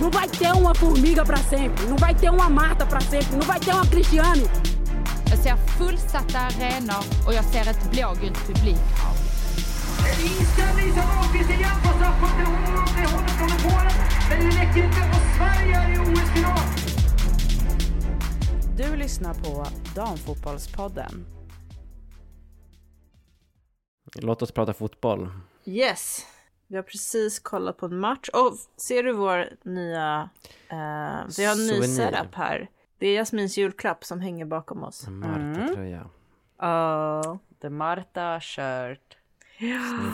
Não vai ter uma formiga para sempre, não vai ter uma Marta para sempre, não vai ter uma Cristiane. Jag ser fullsatta arenor och jag ser ett blågult publikhav. Inställning som Ahlqvist igen på straffpunkten. Hon det håller från Polen. Men det räcker inte och Sverige är i OS-final. Du lyssnar på Damfotbollspodden. Låt oss prata fotboll. Yes. Vi har precis kollat på en match. Och ser du vår nya... Eh, vi har en ny Souvenir. setup här. Det är Jasmins julklapp som hänger bakom oss. En Marta-tröja. Oh. The Marta shirt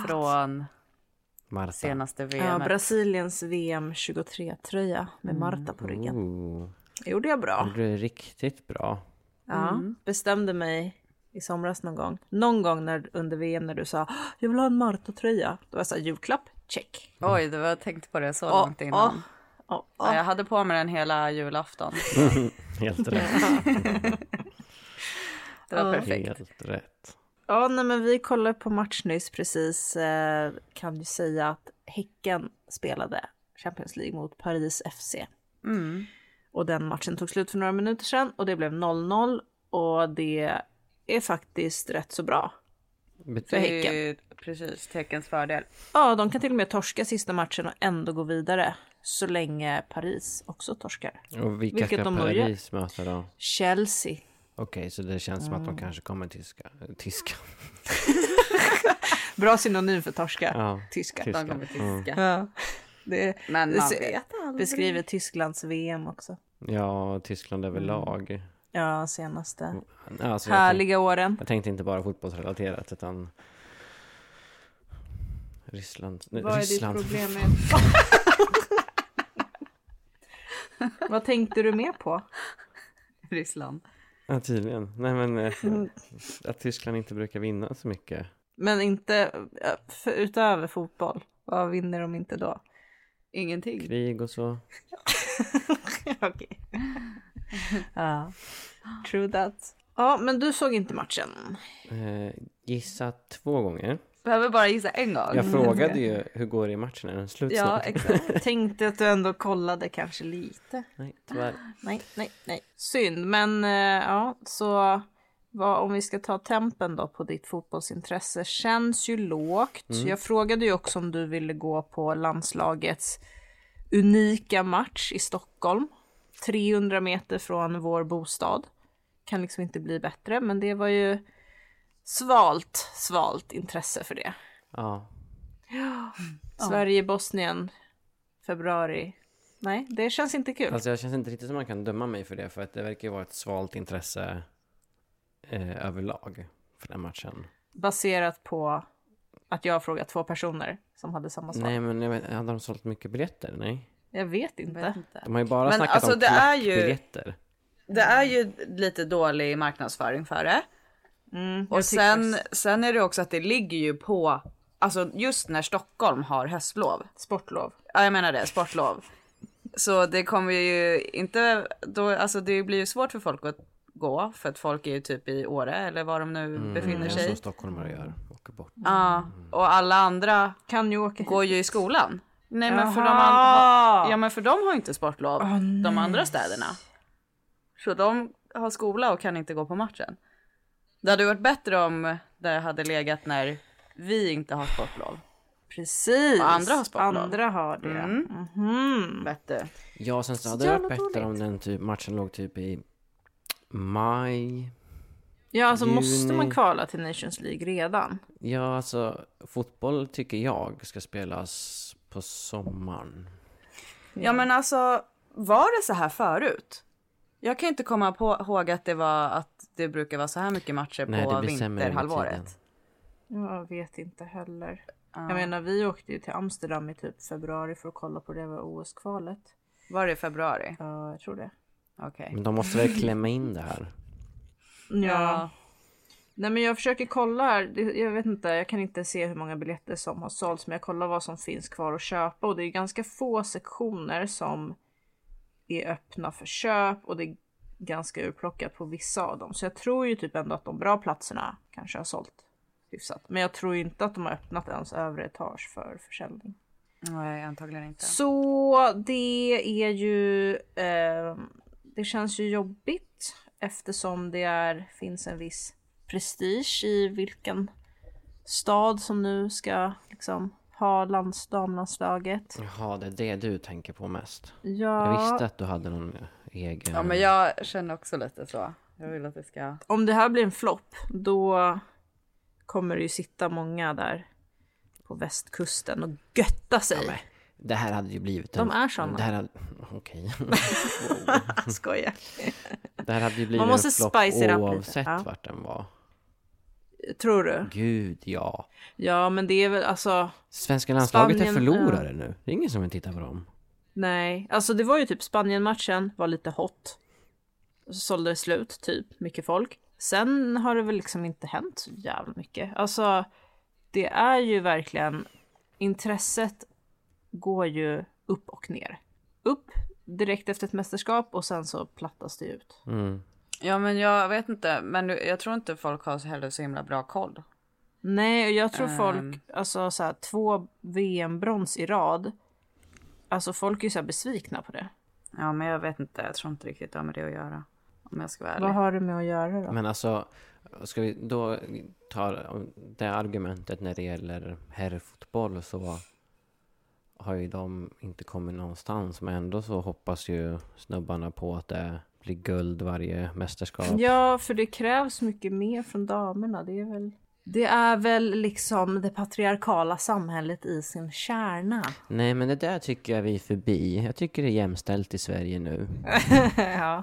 från Marta. senaste VM. Ja, Brasiliens VM 23-tröja med Marta på ryggen. Ooh. Det gjorde jag bra. Det blev riktigt bra. Ja, bestämde mig i somras någon gång. Någon gång när, under VM när du sa jag vill ha en Marta-tröja. Då var jag så här, julklapp, check. Oj, det var, jag tänkte på det så Åh, långt innan. åh, åh, Ja, jag hade på mig den hela julafton. Helt rätt. Det var perfekt. Helt rätt. Ja, nej, men vi kollade på match nyss precis. Eh, kan ju säga att Häcken spelade Champions League mot Paris FC. Mm. Och den matchen tog slut för några minuter sedan och det blev 0-0 och det är faktiskt rätt så bra. För Det Häcken. precis Tekens fördel. Ja, de kan till och med torska sista matchen och ändå gå vidare så länge Paris också torskar. Och vilka Vilket ska de. Paris möta då? Chelsea. Okej, så det känns som att Mm. de kanske kommer tyska. Tyska. Bra synonym för torska. Ja, Tyska. tyska. De kommer Mm. tyska. Ja. Det Men Det man ser- vet aldrig. beskriver Tysklands VM också. Ja, Tyskland Mm. Ja, senaste. Alltså, jag, tänkte, Härliga åren. jag tänkte inte bara fotbollsrelaterat utan Ryssland. nej, Vad är ditt Ryssland. problem med... Vad tänkte du mer på? Ryssland. Ja, tydligen. Nej men eh, att Tyskland inte brukar vinna så mycket. Men inte ja, för, utöver fotboll. Vad vinner de inte då? Ingenting. Krig och så. Okej. ja, true that. Ja, men du såg inte matchen. Eh, gissa två gånger. Behöver bara gissa en gång. Jag frågade ju hur går det i matchen? Är den slut Ja, snart? exakt. Tänkte att du ändå kollade kanske lite. Nej, tyvärr. Nej, nej, nej. Synd, men eh, ja, så vad, om vi ska ta tempen då på ditt fotbollsintresse känns ju lågt. Jag frågade ju också om du ville gå på landslagets unika match i Stockholm. 300 meter från vår bostad. Kan liksom inte bli bättre, men det var ju svalt, svalt intresse för det. Ja. Sverige-Bosnien, februari. Nej, det känns inte kul. Alltså jag känns inte riktigt som man kan döma mig för det för att det verkar ju vara ett svalt intresse eh, överlag för den matchen. Baserat på att jag har frågat två personer som hade samma svar. Nej men jag vet, hade de sålt mycket biljetter? Nej. Jag vet inte. Vet inte. De har ju bara Men snackat alltså, om det är ju-. Det är ju lite dålig marknadsföring för det. Mm, jag Och sen, sen är det också att det ligger ju på, alltså just när Stockholm har höstlov. Sportlov. Ja, jag menar det, sportlov. Så det kommer ju inte, då, alltså det blir ju svårt för folk att gå för att folk är ju typ i Åre eller var de nu befinner Mm, sig. Som stockholmare gör. Åker bort. Ja, och alla andra Kan ju åka hit. går ju i skolan. Nej men för de, an- ja, men för de har inte sportlov, de andra städerna. Så de har skola och kan inte gå på matchen. Det hade varit bättre om det hade legat när vi inte har sportlov. Precis. Och andra har sportlov. Andra har det. Mm. Mhm. Bättre. Ja, sen så hade det varit bättre om den typ, matchen låg typ i maj. Ja, alltså måste Juni. man kvala till Nations League redan? Ja, alltså fotboll tycker jag ska spelas på sommaren. Ja men alltså, var det så här förut? Jag kan inte komma på, ihåg att det var att det brukar vara så här mycket matcher Nej, på vinterhalvåret. Jag vet inte heller. Jag menar, vi åkte ju till Amsterdam i typ februari för att kolla på det var OS-kvalet. Var det i februari? Ja, jag tror det. Okej. Men de måste väl klämma in det här. Ja. Nej men jag försöker kolla här. Jag vet inte, jag kan inte se hur många biljetter som har sålts. Men jag kollar vad som finns kvar att köpa. Och det är ganska få sektioner som är öppna för köp. Och det är ganska urplockat på vissa av dem. Så jag tror ju typ ändå att de bra platserna kanske har sålt hyfsat. Men jag tror inte att de har öppnat ens övre etage för försäljning. Nej, antagligen inte. Så det är ju, eh, det känns ju jobbigt eftersom det är, finns en viss prestige i vilken stad som nu ska liksom ha lands, damlandslaget. Jaha, det är det du tänker på mest. Ja, Jag visste att du hade någon egen... Ja, men jag känner också lite så. Jag vill att det ska... om det här blir en flopp då kommer det ju sitta många där på västkusten och götta sig. Ja, men det här hade ju blivit... De en- är såna. Det här hade... Okej. Skojar. Det här hade ju blivit Man måste en flopp oavsett Ja. vart den var. Tror du? Gud, ja. Ja, men det är väl alltså. Svenska landslaget är Spanien, förlorare nu. Det är ingen som vill titta på dem. Nej, alltså det var ju typ Spanien-matchen var lite hot. Så sålde det slut, typ, mycket folk. Sen har det väl liksom inte hänt så jävla mycket. Alltså, det är ju verkligen intresset går ju upp och ner. Upp direkt efter ett mästerskap och sen så plattas det ut. Mm. Ja, men jag vet inte. Men jag tror inte folk har så heller så himla bra koll. Nej, och jag tror Ehm. folk, alltså så här, två VM-brons i rad. Alltså folk är ju så här besvikna på det. Ja, men jag vet inte. Jag tror inte riktigt det har med det att göra. Om jag ska vara ärlig. Vad har det med att göra då? Men alltså, ska vi då ta det argumentet när det gäller herrfotboll så har ju de inte kommit någonstans. Men ändå så hoppas ju snubbarna på att det blir guld varje mästerskap. Ja, för det krävs mycket mer från damerna. Det är väl, det är väl liksom det patriarkala samhället i sin kärna. Nej, men det där tycker jag vi är förbi. Jag tycker det är jämställt i Sverige nu. ja.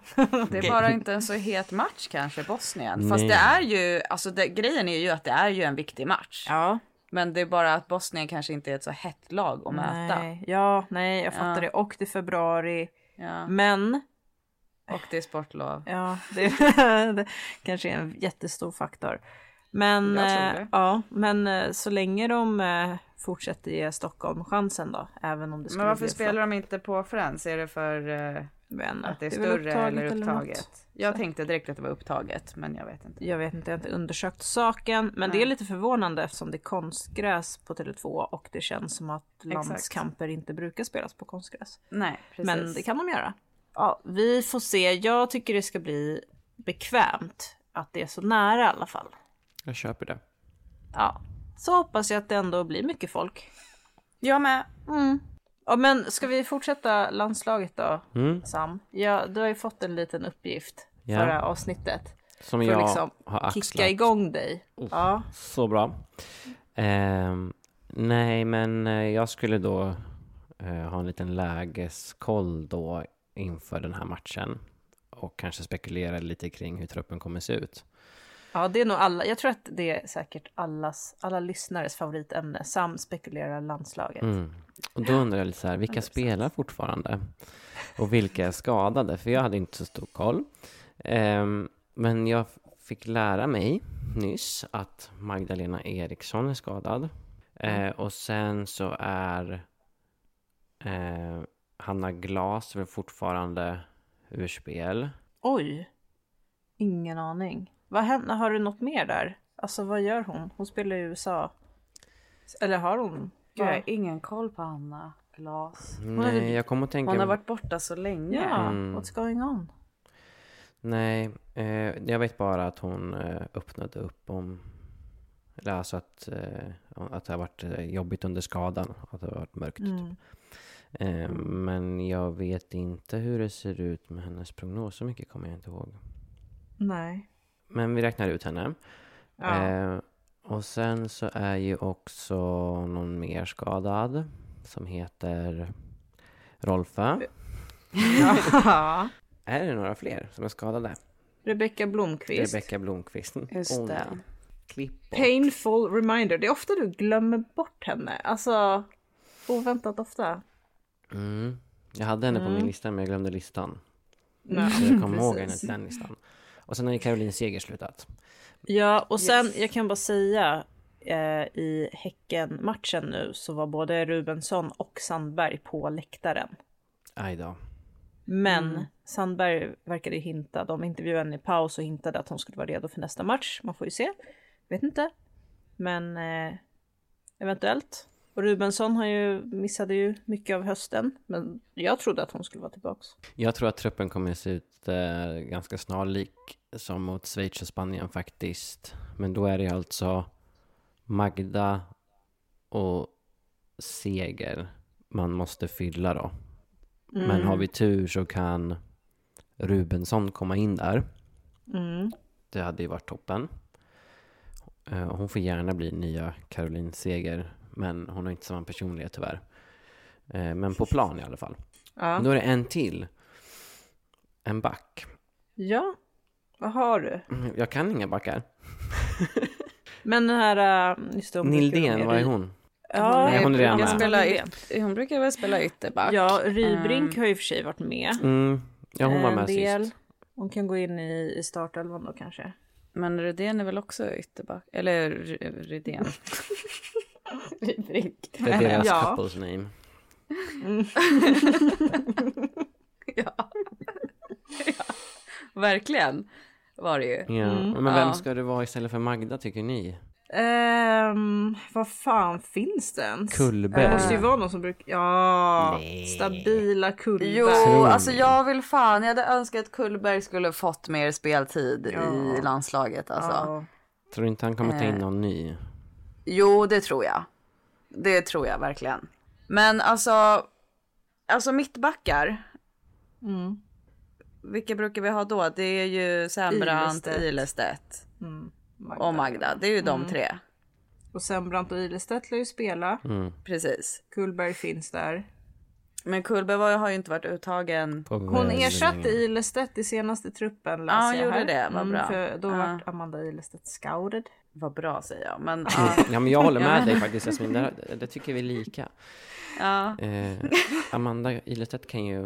Det är bara inte en så het match kanske, Bosnien. Fast Nej. det är ju, alltså det, grejen är ju att det är ju en viktig match. ja. Men det är bara att Bosnien kanske inte är ett så hett lag att möta. Nej. Ja, nej, jag fattar Ja. det. Och det är februari. Ja. Men, Och det är sportlov. ja, det, det kanske är en jättestor faktor. Men, eh, det. ja, men eh, så länge de eh, fortsätter ge Stockholm chansen då, även om det skulle Men varför bli spelar de inte på Friends? Är det för eh. Men, att det är väl större upptaget eller upptaget? Jag tänkte direkt att det var upptaget, men jag vet inte. Jag vet inte, jag har inte undersökt saken. Men det är Nej. lite förvånande eftersom det är konstgräs på Tele2 och det känns som att landskamper inte brukar spelas på konstgräs. Nej, precis. Men det kan de göra. Ja, vi får se. Jag tycker det ska bli bekvämt att det är så nära i alla fall. Jag köper det. Ja, så hoppas jag att det ändå blir mycket folk. Jag med. Mm. Ja, men ska vi fortsätta landslaget då, Mm. Sam? Ja, du har ju fått en liten uppgift Ja. förra avsnittet. Som För jag att liksom har kicka axlat. igång dig. Ja. Så bra. Ehm, nej, men eh, jag skulle då eh, ha en liten lägeskoll då inför den här matchen. Och kanske spekulera lite kring hur truppen kommer se ut. Ja, det är nog alla. Jag tror att det är säkert allas, alla lyssnares favoritämne. Sam spekulerar landslaget. Mm. Och då undrar jag lite så här, vilka spelar fortfarande? Och vilka är skadade? För jag hade inte så stor koll. Ehm, men jag fick lära mig nyss att Magdalena Eriksson är skadad. Eh, och sen så är eh, Hanna Glas väl fortfarande ur spel. Oj! Ingen aning. Vad händer? Har du något mer där? Alltså vad gör hon? Hon spelar i USA. Eller har hon? Gud, jag har ingen koll på Anna Glas. är Nej, väl- jag kommer att tänka... Hon har varit borta så länge. Ja, Mm. what's going on? Nej, eh, jag vet bara att hon eh, öppnade upp om... Eller alltså att, eh, att det har varit eh, jobbigt under skadan. Att det har varit mörkt. Mm. Eh, men jag vet inte hur det ser ut med hennes prognos. Så mycket kommer jag inte ihåg. Nej. Men vi räknar ut henne. Ja. Eh, och sen så är ju också någon mer skadad. Som heter Rolfa. Ja. Är det några fler som är skadade? Rebecka Blomqvist. Rebecka Blomqvist. Just Åh, det. Klipp bort. Painful reminder. Det är ofta du glömmer bort henne. Alltså oväntat ofta. Mm. Jag hade henne på Mm. min lista men jag glömde listan. Så jag kommer ihåg henne till den listan. Och sen har ju Caroline Seger slutat. Ja, och sen Yes. jag kan bara säga eh, i Häcken-matchen nu så var både Rubensson och Sandberg på läktaren. Aj då. Men Mm. Sandberg verkade hinta, de intervjuade henne i paus och hintade att hon skulle vara redo för nästa match. Man får ju se. Vet inte. Men eh, eventuellt. Och Rubensson har ju, missade ju mycket av hösten. Men jag trodde att hon skulle vara tillbaks. Jag tror att truppen kommer att se ut eh, ganska snarlik som mot Schweiz och Spanien faktiskt. Men då är det alltså Magda och Seger man måste fylla då. Men har vi tur så kan Rubensson komma in där. Mm. Det hade ju varit toppen. Eh, Hon får gärna bli nya Caroline Seger, men hon har inte samma personlighet tyvärr. Eh, Men på plan i alla fall. Ja. Då är det en till. En back. ja, vad har du? Mm, Jag kan inga backar. Men den här... äh, Just det, Nildén, vad är hon? Ja, Nej, hon är redan brukar med. spela Nildén. yt- hon brukar väl spela ytterback. Ja, Rybrink Mm. har ju för sig varit med. Mm, ja, hon var med del. sist. Hon kan gå in i, i startelvan då kanske. Men Rydén är väl också ytterback? Eller Ry- Rydén? Rybrink. Det är deras ja. couples name. ja. ja. Verkligen var det ju. Ja. Mm. Men vem Ja. ska det vara istället för Magda tycker ni? Ehm, vad fan finns det ens? Kullberg. Det måste ju vara någon som brukar... Ja, Nej. stabila Kullberg. Jo, Tror alltså jag vill fan, jag hade önskat att Kullberg skulle fått mer speltid Ja. i landslaget alltså. Ja. Tror du inte han kommer ta in Eh. någon ny? Jo, det tror jag. Det tror jag verkligen. Men alltså, alltså mittbackar, Mm. vilka brukar vi ha då? Det är ju Sembrant, Ilestedt. Mm. Magda. och Magda. Det är ju de tre. Och Sembrant och Ilestedt lär ju spela. Mm. Precis. Kullberg finns där. Men Kullberg var- har ju inte varit uttagen. Hon ersatte. Ilestedt i senaste truppen läser Ja, jag gjorde här. det. Vad bra. För då Ja. vart Amanda Ilestedt scouted. Vad bra säger jag. Men ja. Ja men jag håller med dig faktiskt Jasmin, det, det tycker vi är lika. ja. Eh, Amanda Ilestedt kan ju,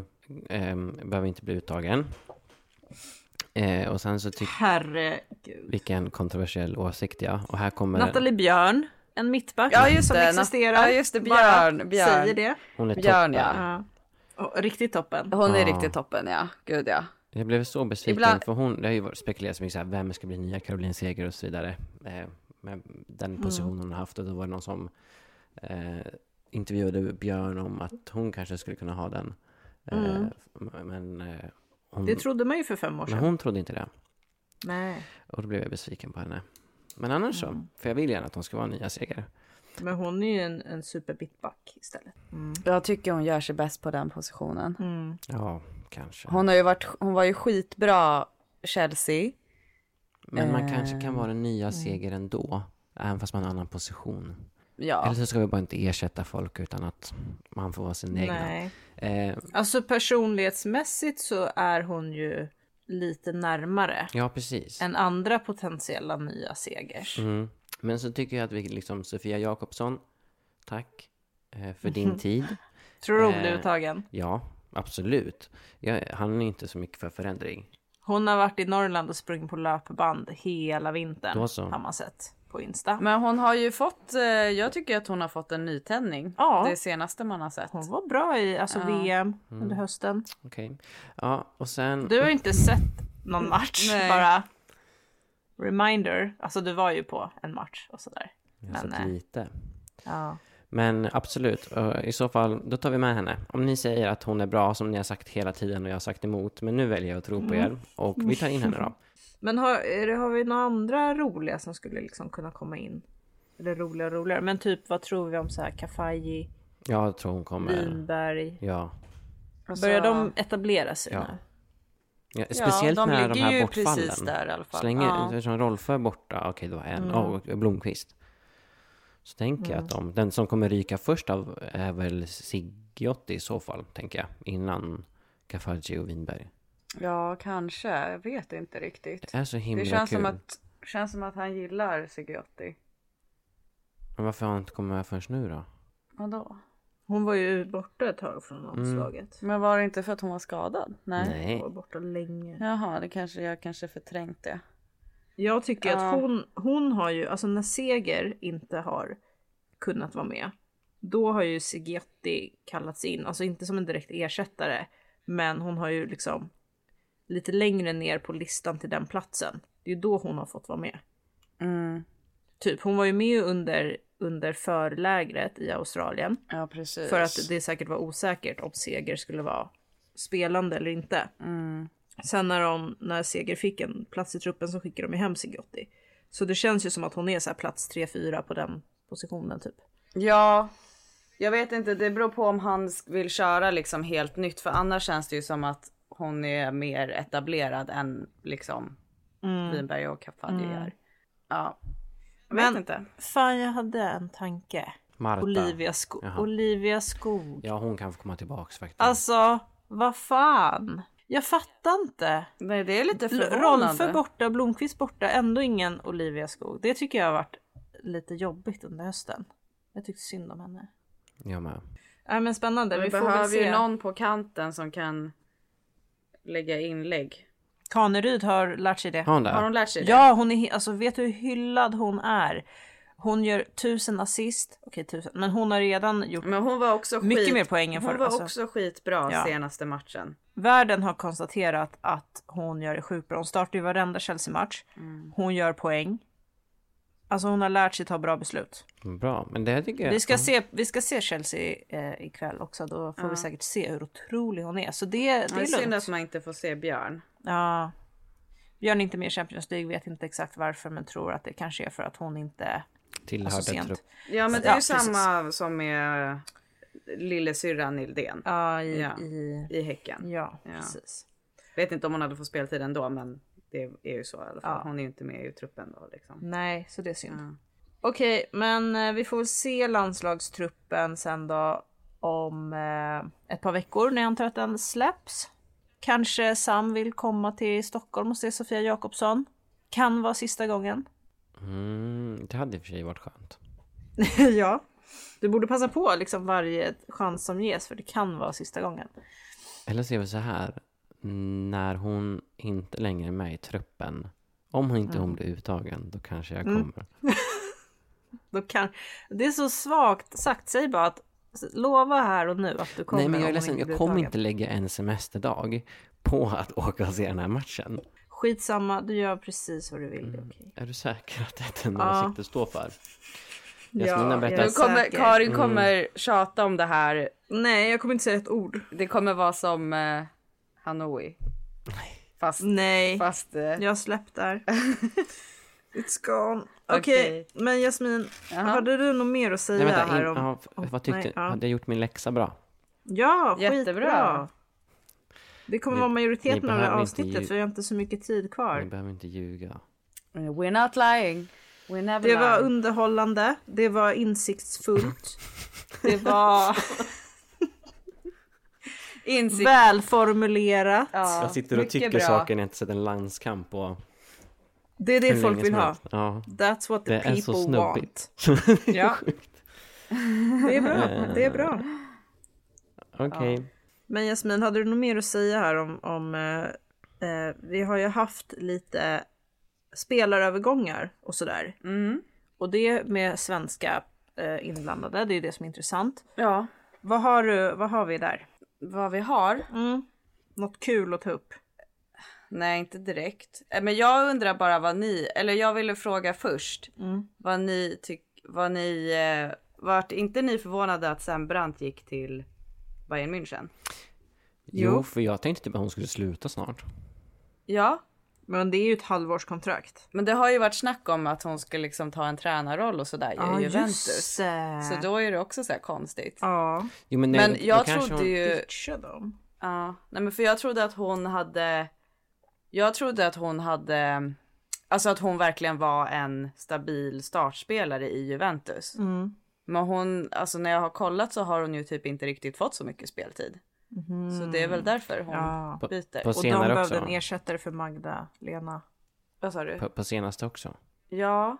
eh, behöver inte bli uttagen. Eh, och sen så tycker Herregud. vilken kontroversiell åsikt ja. Och här kommer, Nathalie Björn, en mittback Ja, just som det. existerar. Ja, just det. Bara Björn. Björn. Säger det. hon är Björn, toppen. ja. Ja. Riktigt toppen. Hon är Ja. riktigt toppen ja. Gud ja. Jag blev så besviken Ibland- för hon, det har ju spekulerats mycket så här, vem ska bli nya Caroline Seger och så vidare. Eh, med den positionen hon har haft och då var det någon som eh, intervjuade Björn om att hon kanske skulle kunna ha den. Eh, Men, eh, hon, Det trodde man ju för fem år men sedan. hon trodde inte det. Nej. Och då blev jag besviken på henne. Men annars så, för jag vill gärna att hon ska vara nya Seger. Men hon är ju en, en superbittback istället. Mm. Jag tycker hon gör sig bäst på den positionen. Mm. Ja, kanske. Hon, har ju varit, hon var ju skitbra Chelsea. Men man Eh. kanske kan vara den nya Seger ändå. Även fast man har en annan position. Ja. Eller så ska vi bara inte ersätta folk utan att man får vara sin egna. Nej. Eh, Alltså personlighetsmässigt så är hon ju lite närmare ja, precis. än andra potentiella nya segers. Mm. Men så tycker jag att vi liksom, Sofia Jakobsson, tack eh, för din tid. Tror du hon Eh. blir uttagen? Ja, absolut. Jag, han är inte så mycket för förändring. Hon har varit i Norrland och sprungit på löpband hela vintern. Då så. Har man sett på Insta. Men hon har ju fått, eh, jag tycker att hon har fått en nytändning. Ja. Det senaste man har sett. Hon var bra i alltså, Ja. VM Mm. under hösten. Okej. Ja, och sen... Du har ju inte sett någon match, Nej. bara reminder. Alltså du var ju på en match och sådär. Men, sett eh, lite. Ja. Men absolut, i så fall, då tar vi med henne. Om ni säger att hon är bra, som ni har sagt hela tiden och jag har sagt emot, men nu väljer jag att tro på er och vi tar in henne då. Men har, det, har vi några andra roliga som skulle liksom kunna komma in? Eller roliga och roligare. Men typ vad tror vi om så här Kafaji, Jag tror hon kommer... Vinberg? Ja. Alltså, Börjar de etablera sig Ja. nu? Ja. Ja, Speciellt de med de här ju bortfallen. precis där i alla fall. Så länge Ja. eftersom Rolfö är borta, okej då en, och Blomqvist. Så tänker jag att de, den som kommer ryka först av är väl Sigiotti i så fall, tänker jag. Innan Kafaji och Winberg. Ja, kanske. Jag vet inte riktigt. Det är så himla Det känns kul. som, att, känns som att han gillar Sigiotti. Men varför har han inte kommit med förrän nu då? Vadå? Hon var ju borta ett tag från landslaget. Men var det inte för att hon var skadad? Nej. Hon var borta länge. Jaha, det kanske jag kanske förträngt det. Jag tycker Ja. att hon, hon har ju, alltså när Seger inte har kunnat vara med, då har ju Sigeti kallats in, alltså inte som en direkt ersättare, men hon har ju liksom lite längre ner på listan till den platsen. Det är ju då hon har fått vara med. Mm. Typ, hon var ju med under, under förlägret i Australien. Ja, precis. För att det säkert var osäkert om Seger skulle vara spelande eller inte. Sen när, de, när Seger fick en plats i truppen så skickade de hem Sigiotti. Så det känns ju som att hon är så plats 3-4 på den positionen typ. Ja, jag vet inte. Det beror på om han vill köra liksom helt nytt. För annars känns det ju som att hon är mer etablerad än liksom Winberg och Caffardi är. Ja, jag vet Men- inte. Fan jag hade en tanke. Marta. Olivia, Sko- Jaha. Olivia Skog. Ja, hon kan få komma tillbaks faktiskt. Alltså vad fan. Jag fattar inte. Nej, det är lite förvånande. Rolfö borta, Blomqvist borta, ändå ingen Olivia Skog. Det tycker jag har varit lite jobbigt under hösten. Jag tyckte synd om henne. Jag med. Nej men spännande, Vi, vi, får väl behöver ju någon på kanten som kan lägga inlägg. Kaneryd har lärt sig det. Har hon det? Har hon lärt sig det? Ja, hon är, alltså vet du hur hyllad hon är? Hon gör tusen assist, okej tusen, men hon har redan gjort, Men hon var också Mycket skit... mer poäng än Hon förr, var alltså. också skitbra Ja. senaste matchen. världen har konstaterat att hon gör det sjukt bra. Hon startar ju varenda Chelsea-match. Mm. Hon gör poäng. Alltså hon har lärt sig ta bra beslut. Bra, men det här tycker jag... Vi ska se, vi ska se Chelsea eh, ikväll också, då får vi säkert se hur otrolig hon är. Så det, det är är synd att man inte får se Björn. Ja. Björn är inte med i Champions League, vet inte exakt varför, men tror att det kanske är för att hon inte... Tillhörde alltså sent. trupp. Ja men det Ja, är ju precis. samma som med lillasyrran Nildén Ja, i... Ja. i i Häcken. ja, Ja. precis. Vet inte om hon hade fått speltid ändå men det är ju så i alla fall. Ja. Hon är ju inte med i truppen då liksom. Nej, så det är synd. Ja. Okej, men eh, vi får väl se landslagstruppen sen då om eh, ett par veckor när jag antar att den släpps. Kanske Sam vill komma till Stockholm och se Sofia Jakobsson. Kan vara sista gången. Mm, det hade i och för sig varit skönt. ja. Du borde passa på liksom varje chans som ges för det kan vara sista gången. Eller så är det så här. När hon inte längre med i truppen. Om hon inte hon blir uttagen, då kanske jag kommer. Då kan... Det är så svagt sagt, säg bara att lova här och nu att du kommer Nej, men jag är ledsen. Jag kommer inte lägga en semesterdag på att åka och se den här matchen. Skitsamma, du gör precis vad du vill. Mm. okej. Är du säker att det är den Ja. åsikt du står för? Ja, berättar kommer. Karin Mm. kommer tjata om det här. Nej, jag kommer inte säga ett ord. Det kommer vara som eh, Hanoi. Fast, Nej, fast eh, jag har släppt där. It's gone. Okej, Okej. men Jasmin, Jaha. hade du något mer att säga Nej, vänta. här In, om? ja, f- vad tyckte, nej, ja. Hade jag gjort min läxa bra? Ja, Jättebra. skitbra. Det kommer Ni- vara ni majoriteten av det här avsnittet för jag har inte så mycket tid Ni kvar. behöver inte ljuga. we're not lying. We never Det var lie. underhållande, det var insiktsfullt, det var Insikt. välformulerat. Ja, jag sitter och tycker bra. saker när jag inte sett en landskamp på Det är det folk vill ha. Ja, That's what the det är så people snubbigt. want. Ja. Det är bra, det är bra. Okej. Men Jasmin, hade du något mer att säga här om, om eh, eh, vi har ju haft lite spelarövergångar och sådär. Mm. Och det med svenska eh, inblandade, det är det som är intressant. Ja, Vad har, du, vad har vi där? Vad vi har. Mm. Något kul att ta upp? Nej, inte direkt. Eh, Men jag undrar bara vad ni, eller jag ville fråga först. Mm. Vad ni tycker, vad ni, eh, vart inte ni förvånade att Sam Brandt gick till Bayern München? Jo, Jo. för jag tänkte typ att hon skulle sluta snart. Ja, Men det är ju ett halvårskontrakt. men det har ju varit snack om att hon ska liksom ta en tränarroll och sådär Ja, i just Juventus. det. Så då är det också så här konstigt. Ja, Jo, men, Men nej, då jag trodde hon... ju, dem. ja, nej men för jag trodde att hon hade, jag trodde att hon hade, alltså att hon verkligen var en stabil startspelare i Juventus. Mm. Men hon, alltså när jag har kollat så har hon ju typ inte riktigt fått så mycket speltid. Så det är väl därför hon Ja. På- byter. på Och de behövde också. en ersättare för Magda, Lena. Vad sa du? På, på senaste också. Ja,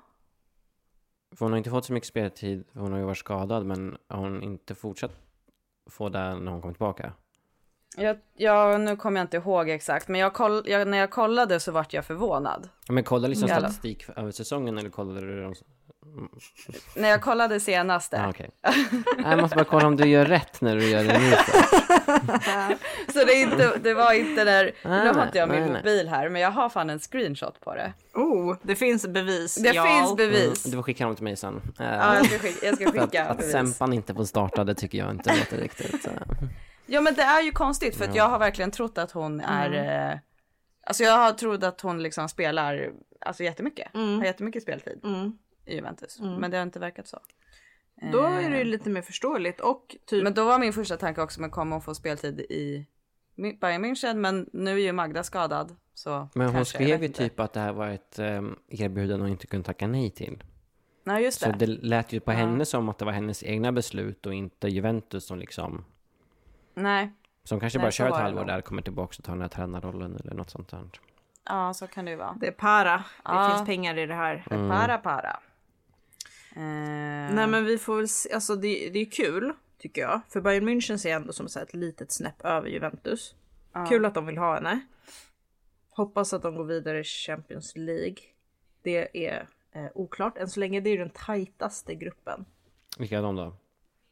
För hon har inte fått så mycket speltid, hon har ju varit skadad, men har hon inte fortsatt få det när hon kommer tillbaka? jag, ja, nu kommer jag inte ihåg exakt, men jag koll, jag, när jag kollade så vart jag förvånad. Men kolla liksom Jävlar. statistik för- över säsongen eller kollade du de När jag kollade senaste. Ah, okej. Jag måste bara kolla om du gör rätt när du gör det nu. så. Det, är inte, det var inte där, Nej, nu har inte jag min nej, mobil här, men jag har fan en screenshot på det. Oh, det finns bevis. Det ja. finns bevis. Mm, Du får skicka dem till mig sen. Ja, jag ska skicka, jag ska att, skicka att bevis. Sempan inte får starta, det tycker jag inte låter riktigt. eh. Ja men det är ju konstigt för att jag har verkligen trott att hon är, eh, alltså jag har trott att hon liksom spelar, alltså jättemycket, har jättemycket speltid Mm. I Juventus. Men det har inte verkat så. Då är det ju lite mer förståeligt och typ Men då var min första tanke också, men kommer hon få speltid i Bayern München? Men nu är ju Magda skadad. Så Men hon skrev ju inte. typ att det här var ett um, erbjudande hon inte kunde tacka nej till. Nej just Så det. det lät ju på henne som att det var hennes egna beslut och inte Juventus som liksom Nej, som kanske Nej, bara kör ett det halvår där, kommer tillbaka och tar den här tränarrollen eller något sånt där. ja så kan det ju vara. det är para. Det Ja. finns pengar i det här. Para para. Eh, Nej men vi får väl se, alltså det, det är kul tycker jag. För Bayern München ser jag ändå som så här ett litet snäpp över Juventus. Kul att de vill ha henne. Hoppas att de går vidare i Champions League. Det är eh, oklart. Än så länge det är den tajtaste gruppen. Vilka är de då?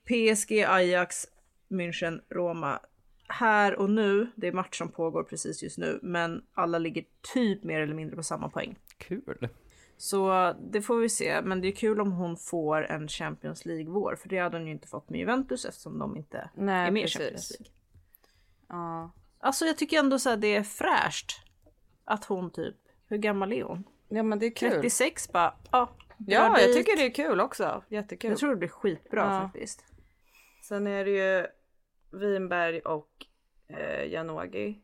PSG, Ajax, München, Roma. Här och nu, det är match som pågår precis just nu, men alla ligger typ mer eller mindre på samma poäng. Kul! Så det får vi se, men det är kul om hon får en Champions League-vår, för det hade hon ju inte fått med Juventus eftersom de inte Nej, är med i. Champions League. ja. Alltså jag tycker ändå så här, det är fräscht att hon typ, hur gammal är hon? ja men det är kul. 36 bara, ja. Ja, jag dit. tycker det är kul också. Jättekul. Jag tror det blir skitbra Ja. faktiskt. Sen är det ju Winberg och eh, Janogy.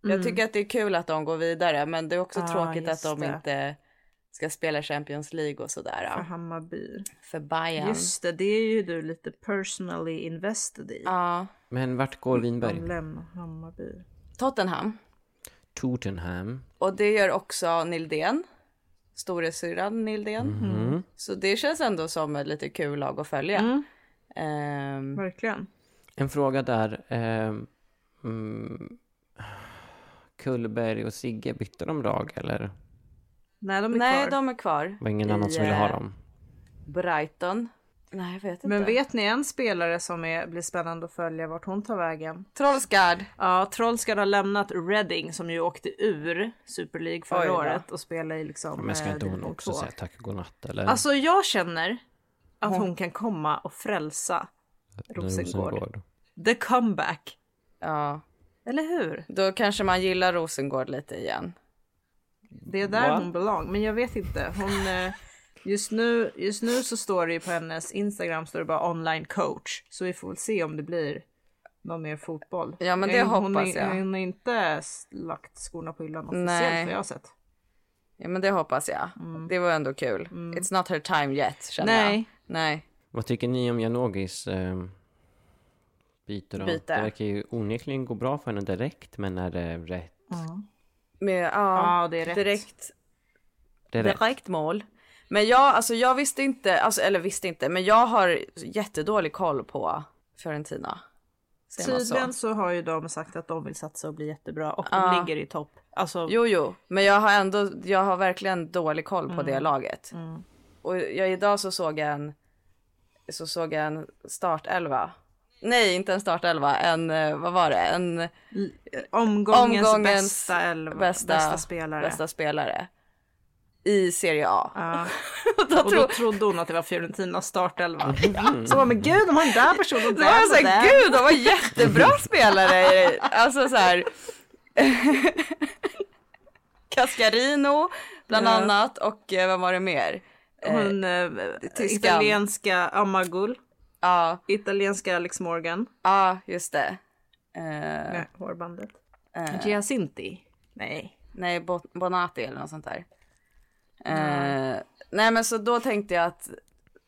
Jag Mm. tycker att det är kul att de går vidare men det är också Ja, tråkigt att de det. inte ska spela Champions League och sådär. För. Hammarby. För Bayern. Just det, det är ju du lite personally invested i. Ja. Men vart går De Winberg? lämnar Hammarby. Tottenham. Tottenham. Och det gör också Nildén. Storasyrran Nildén. Mhm. Så det känns ändå som ett lite kul lag att följa. Mm. Ehm, Verkligen. En fråga där. ehm, mm, Kullberg och Sigge, bytte de lag eller? Nej, de är nej, kvar. de är kvar. Var ingen I, annan som ville ha eh, dem? Brighton. Nej, jag vet inte. Men vet ni en spelare som är, blir spännande att följa vart hon tar vägen? Trollsgard. Ja, Trollskar har lämnat Reading som ju åkte ur Super League förra Oj året och spelar i liksom Men ska eh, inte hon också två. säga tack och godnatt eller? Alltså jag känner att hon kan komma och frälsa Rosengård. The comeback. Ja, Eller hur? då kanske man gillar Rosengård lite igen. Det är där Va? hon belong. Men jag vet inte. Hon, eh, just, nu, just nu så står det ju på hennes Instagram står det bara online coach. Så vi får väl se om det blir någon mer fotboll. Ja, men det hon, hoppas jag. Hon har inte lagt skorna på hyllan officiellt Nej. vad jag har sett. Ja, men det hoppas jag. Det var ändå kul. It's not her time yet, känner Mm. Nej. jag. Nej. Vad tycker ni om Janogis eh, byte då? Byte. Det verkar ju onekligen gå bra för henne direkt, men är det rätt? Men, ja, Ja, det är rätt. direkt, Det är rätt. direkt mål. Men jag, alltså jag visste inte, alltså, eller visste inte, men jag har jättedålig koll på Fiorentina. Tydligen så? så har ju de sagt att de vill satsa och bli jättebra och de Ja. ligger i topp. Alltså, Jo, jo, men jag har ändå, jag har verkligen dålig koll på det laget. Och jag, idag så såg jag en, så såg jag en startelva. Nej, inte en startelva, en, eh, vad var det, en omgångens, Omgångens bästa, elva, bästa, bästa, spelare. bästa spelare. I Serie A. Ja. Och då Och tror, då trodde hon att det var Fiorentinas startelva. Så bara, men gud, de har den där personen och då var jag där och såhär, där. gud de var jättebra spelare. Alltså så här. Cascarino bland Ja. annat och eh, vad var det mer? Hon eh, tyskan. italienska Amagul, Ja, italienska Alex Morgan, ja just det. Eh, med hårbandet. eh, Giacinti. Nej. nej, Bo- Bonati eller något sånt där. Eh, nej men så då tänkte jag att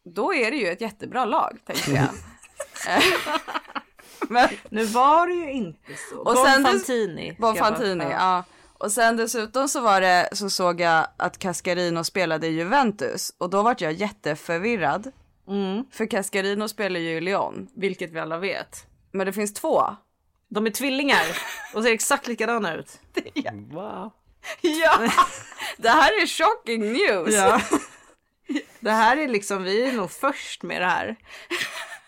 då är det ju ett jättebra lag tänkte jag. Men Nu var det ju inte så. Och Bonfantini. ska Bon jag bara- Fantini, ja. Och sen dessutom så var det, så såg jag att Cascarino spelade i Juventus och då vart jag jätteförvirrad. Mm. För Cascarino spelar ju i Lyon, Vilket vi alla vet. men det finns två. De är tvillingar och ser exakt likadana ut. Wow. Ja, det här är shocking news. Ja. Det här är liksom, vi är nog först med det här.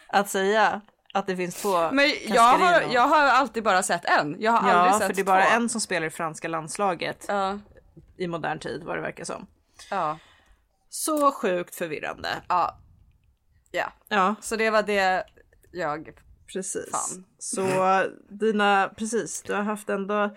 Att säga att det finns två Men jag har, jag har alltid bara sett en. Jag har Ja, aldrig för sett det är bara två. en som spelar i franska landslaget Ja. i modern tid vad det verkar som. Ja. Så sjukt förvirrande. Ja. Ja. Ja, Så det var det jag... precis. Fan. Så dina, precis, du har haft ändå,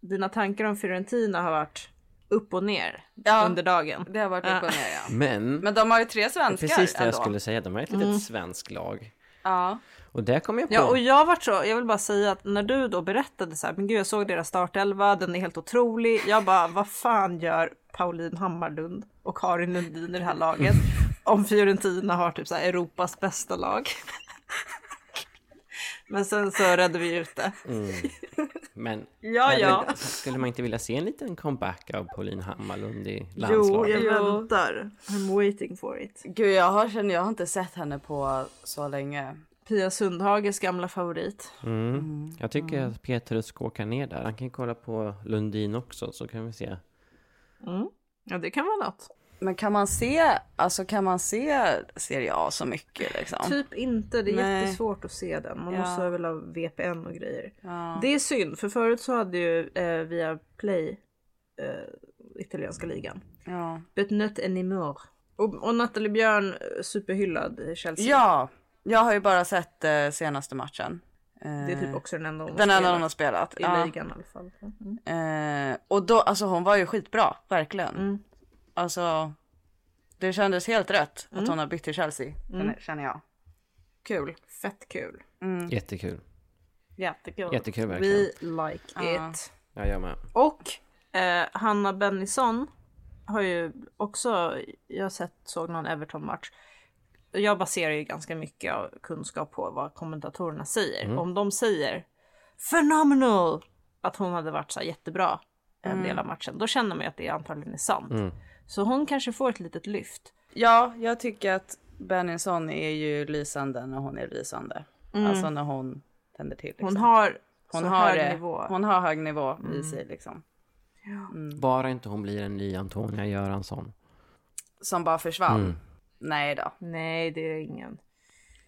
dina tankar om Fiorentina har varit upp och ner Ja. under dagen. Det har varit upp och ner ja. Men, Men de har ju tre svenskar precis det jag ändå. skulle säga, de har ett litet svenskt lag. Ja. Och där kom jag på, Ja och jag var så, jag vill bara säga att när du då berättade så här, men gud jag såg deras startelva, den är helt otrolig. Jag bara, vad fan gör Pauline Hammarlund och Karin Lundin i det här laget? Om Fiorentina har typ så här Europas bästa lag. Men sen så redde vi ut det. men, Ja, ja. men skulle man inte vilja se en liten comeback av Pauline Hammarlund i Jo, landslaget? jag Jo. väntar. I'm waiting for it. Gud jag har, känner, jag har inte sett henne på så länge. Pia Sundhages gamla favorit. Mm. Jag tycker att Petrus ska åka ner där. Han kan kolla på Lundin också så kan vi se. Ja det kan vara något. Men kan man se, alltså kan man se Serie A så mycket liksom? Typ inte, det är Nej. jättesvårt att se den. Man Ja. måste väl ha VPN och grejer. Ja. Det är synd, för förut så hade ju eh, via Play eh, italienska ligan. Ja. But not anymore. Och, och Nathalie Björn, eh, superhyllad Chelsea. ja, jag har ju bara sett eh, senaste matchen. Eh, Det är typ också den enda hon den enda hon har spelat. i Ja. ligan i alla fall. Mm. Eh, och då, alltså hon var ju skitbra, verkligen. Mm. Alltså, det kändes helt rätt Mm. att hon har bytt till Chelsea, känner- känner jag. Kul. Fett kul. Jättekul. Jättekul. Jättekul verkligen. We like Ja. it. Ja, jag med. Och eh, Hanna Bennison har ju också, jag har sett, såg någon Everton-match. Jag baserar ju ganska mycket av kunskap på vad kommentatorerna säger. Om de säger phenomenal att hon hade varit så jättebra en del av matchen, då känner man ju att det antagligen är sant. Så hon kanske får ett litet lyft. Ja, jag tycker att Benningsson är ju lysande när hon är lysande. Alltså när hon tänder till. Liksom. Hon har hon har hög det. nivå. Mm. Hon har hög nivå i sig liksom. Bara inte hon blir en ny Antonia Göransson. Som bara försvann. Mm. Nej då. Nej, det är ingen.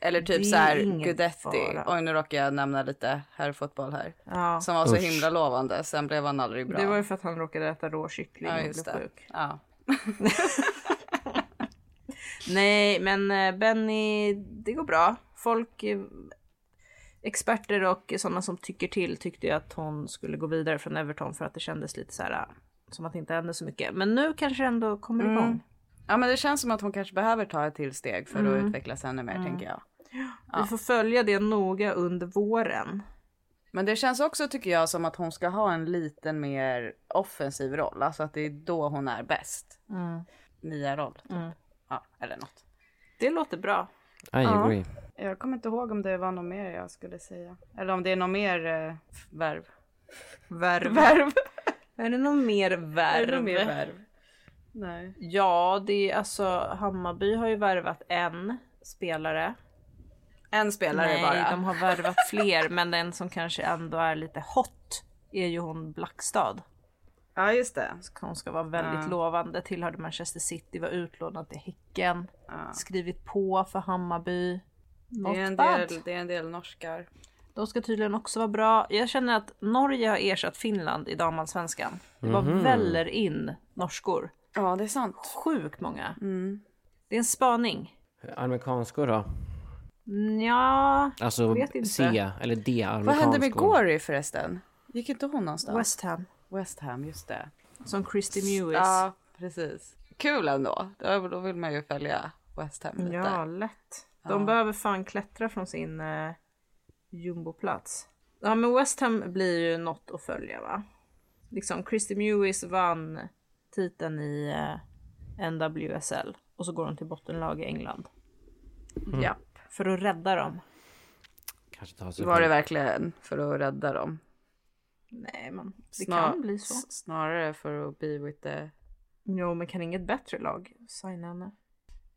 Eller typ så här Gudetti. fara. Oj nu råkar jag nämna lite herrfotboll här. Ja, Som var så Usch. himla lovande. Sen blev han aldrig bra. det var ju för att han råkade äta rå kyckling ja, och just blev det. sjuk. Ja. Nej, men eh, Benny, det går bra. Folk, eh, experter och sådana som tycker till tyckte ju att hon skulle gå vidare från Everton för att det kändes lite så här eh, som att det inte hände så mycket. Men nu kanske det ändå kommer Mm. igång. ja men det känns som att hon kanske behöver ta ett till steg för Mm. att utvecklas ännu mer tänker jag. Vi får följa det noga under våren. Men det känns också tycker jag som att hon ska ha en liten mer offensiv roll. Alltså att det är då hon är bäst. Nia roll. Typ. Ja, eller något. Det låter bra. I agree. Jag kommer inte ihåg om det var något mer jag skulle säga. Eller om det är något mer eh, värv. Värv. Värv? Är det någon mer Är värv? det något mer värv? Nej. Ja, det är alltså Hammarby har ju värvat en spelare. En spelare Nej, bara. de har värvat fler, men den som kanske ändå är lite hot är ju hon Blackstad. Ja just det. Hon ska vara väldigt lovande, tillhörde Manchester City, var utlånad till Häcken, skrivit på för Hammarby. Det är, en bad. del, det är en del norskar. De ska tydligen också vara bra. Jag känner att Norge har ersatt Finland i damallsvenskan. Det bara väller in norskor. Ja det är sant. Sjukt många. Det är en spaning. Amerikanskor då? Ja, Alltså Vet inte. C eller D Vad hände med Gory förresten? Gick inte hon någonstans? West Ham. West Ham, just det. Som Christy Mewis. Ja, precis. Kul ändå. Då, då vill man ju följa West Ham lite. Ja, lätt. De behöver fan klättra från sin eh, jumboplats. Ja, men West Ham blir ju något att följa va? Liksom Christy Mewis vann titeln i eh, NWSL och så går hon till bottenlag i England. Ja. För att rädda dem. Kanske ta sig Var det verkligen för att rädda dem? Nej, men det Snar- kan bli så. Snarare för att be with the... Jo, men kan inget bättre lag signa henne?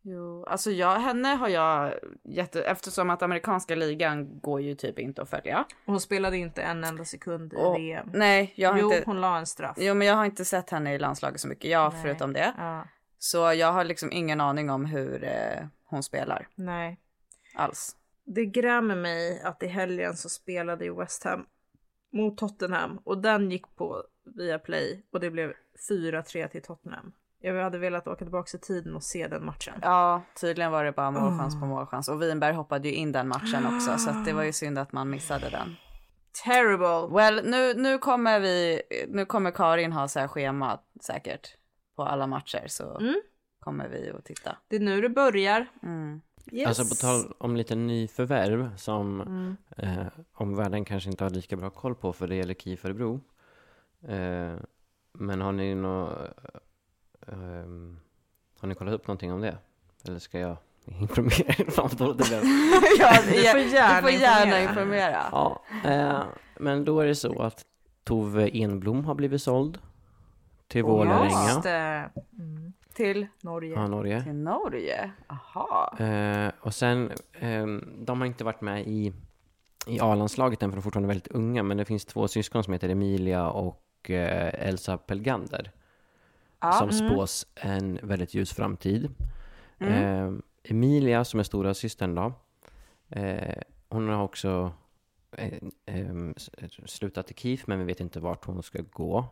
Jo, alltså jag, henne har jag jätte... Eftersom att amerikanska ligan går ju typ inte att följa. Hon spelade inte en enda sekund i Och, VM. nej, jag har Jo, inte... hon la en straff. Jo, men jag har inte sett henne i landslaget så mycket. Jag förutom det. Ja. Så jag har liksom ingen aning om hur eh, hon spelar Nej. Alls. Det grämer mig att i helgen så spelade ju West Ham mot Tottenham och den gick på via play och det blev 4-3 till Tottenham. Jag hade velat åka tillbaka i tiden och se den matchen. Ja, tydligen var det bara målchans på målchans och Winberg hoppade ju in den matchen också så det var ju synd att man missade den. Terrible! Well, nu, nu kommer vi, nu kommer Karin ha så här schema säkert på alla matcher så Mm. kommer vi att titta. Det är nu det börjar. Mm. Yes. Alltså på tal om lite nyförvärv som Mm. eh, omvärlden kanske inte har lika bra koll på för det gäller KIF Örebro. Eh, men har ni nå ehm, Har ni kollat upp någonting om det? Eller ska jag informera er? Fan vad dåligt det blev. ja, Du får gärna du får gärna informera. informera. Ja, eh, men då är det så att Tove Enblom har blivit såld till Just Vålerenga, det. Mm. Till, Norge. ja, Norge. till Norge? Aha. Eh, och sen, ehm, de har inte varit med i, i A-landslaget än för de är fortfarande väldigt unga, men det finns två syskon som heter Emilia och eh, Elsa Pelgander Ja. som Mm. spås en väldigt ljus framtid. Eh, Emilia, som är stora systern då, eh, hon har också eh, ehm, slutat i KIF, men vi vet inte vart hon ska gå.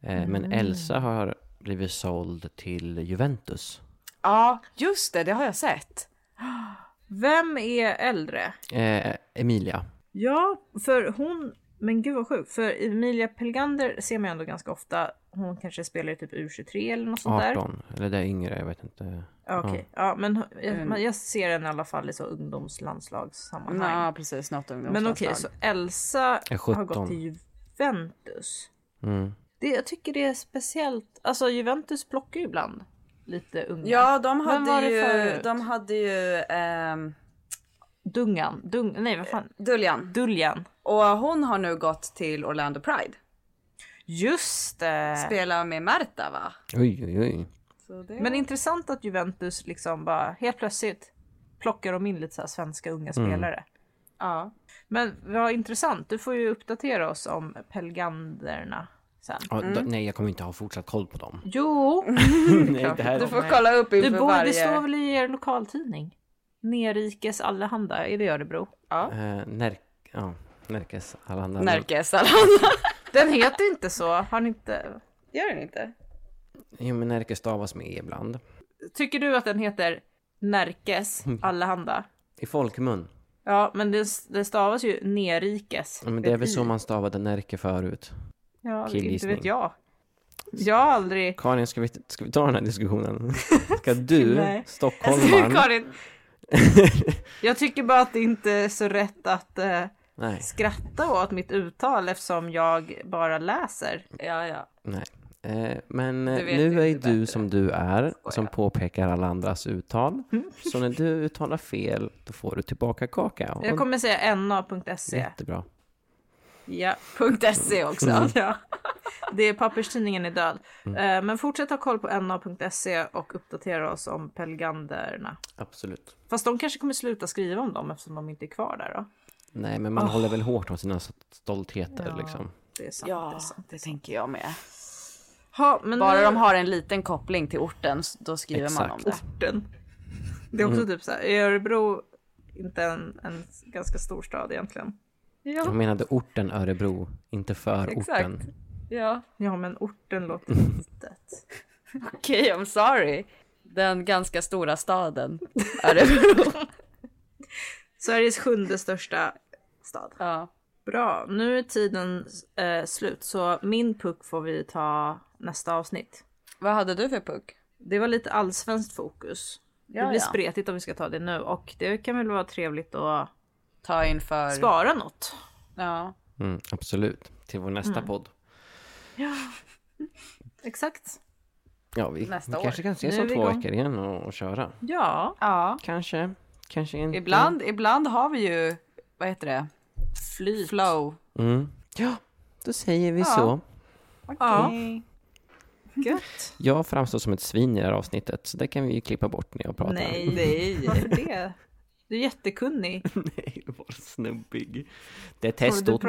Eh, Men Elsa har blivit såld till Juventus. Ja, just det, det har jag sett. Vem är äldre? Eh, Emilia. Ja, för hon... Men gud vad sjukt. För Emilia Pelgander ser man ju ändå ganska ofta. Hon kanske spelar i typ U23 eller något sånt där. 18, eller det är yngre, jag vet inte. Ja, Okej, ja. men jag, Mm. jag ser henne i alla fall i så ungdomslandslagssammanhang. Ja, precis, något men ungdomslandslag. okej, så Elsa har gått 17. till Juventus. Mm. Det, jag tycker det är speciellt. Alltså Juventus plockar ju ibland lite unga. Ja, de hade ju, förut? de hade ju ehm, Dungan. Dung, nej, vad fan. Duljan. Duljan. Och hon har nu gått till Orlando Pride. Just det. Spelar med Märta va? Oj, oj, oj. Så det... Men intressant att Juventus liksom bara helt plötsligt plockar de in lite så här svenska unga Mm. spelare. ja. Men vad intressant, du får ju uppdatera oss om Pelganderna sen. Ja, då, nej, jag kommer inte ha fortsatt koll på dem. Jo! nej, det här Du får kolla upp Du inför bor, varje... Det står väl i er lokaltidning? Nerikes Allehanda, är det Örebro? Ja. Eh, Närk... Ja, Närkes Allehanda. Närkes Alanda. Den heter inte så, har ni inte? Gör den inte? Jo, men Närke stavas med E ibland. Tycker du att den heter Närkes Allehanda? I folkmun. Ja, men det, det stavas ju Nerikes. Ja, men det är väl så man stavade Närke förut. Ja, inte vet jag. Jag har aldrig... Karin, ska vi, ska vi ta den här diskussionen? Ska du, Nej. stockholmaren... Karin, jag tycker bara att det inte är så rätt att eh, Nej, skratta åt mitt uttal eftersom jag bara läser. Ja, ja. nej. Eh, men nu är du bättre. som du är, Skojar. som påpekar alla andras uttal. Mm. Så när du uttalar fel, då får du tillbaka kaka. Och Jag kommer säga na.se. Jättebra. Ja. .se också. Mm. ja. Det är papperstidningen är död. Eh, Men fortsätt ha koll på na.se och uppdatera oss om Pelganderna. Absolut. Fast de kanske kommer sluta skriva om dem eftersom de inte är kvar där då. Nej, men man håller väl hårt om sina stoltheter Ja. liksom. Det är sant. det är Ja, sant. det tänker jag med. Ha, men Bara nu- de har en liten koppling till orten, då skriver man om Exakt. det. orten. Det är också typ så här, är Örebro inte en, en ganska stor stad egentligen? Jag menade orten Örebro, inte för Exakt. orten. Ja. Ja, men orten låter litet. Okej, I'm sorry. Den ganska stora staden Örebro. Sveriges sjunde största stad. ja. Bra, nu är tiden eh, slut så min puck får vi ta nästa avsnitt. Vad hade du för puck? Det var lite allsvenskt fokus. Ja, det blir ja. spretigt om vi ska ta det nu och det kan väl vara trevligt att Ta in för... spara något. Ja. Mm, absolut. Till vår nästa Mm. podd. Exakt. Ja, vi, Nästa vi år. kanske kan ses om två igång. veckor igen och, och köra. Ja, Ja. Kanske, kanske inte. Ibland, ibland har vi ju, vad heter det? flyt. Flow. Mm. Ja, då säger vi Ja. så. Ja. Okej. Gött. Jag framstår som ett svin i det här avsnittet, så det kan vi ju klippa bort när jag pratar. Nej, nej. Varför det? Du är jättekunnig. Nej, det var snubbig. Det är du testot.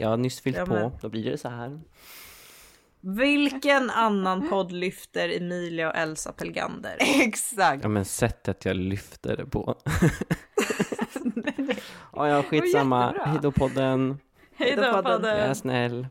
Jag har nyss fyllt Ja, på, men- då blir det så här. Vilken annan podd lyfter Emilia och Elsa Pelgander? Exakt. Ja, men sättet jag lyfter det på. ja, ja, skitsamma. Hej då podden. Hej då podden. Jag är snäll.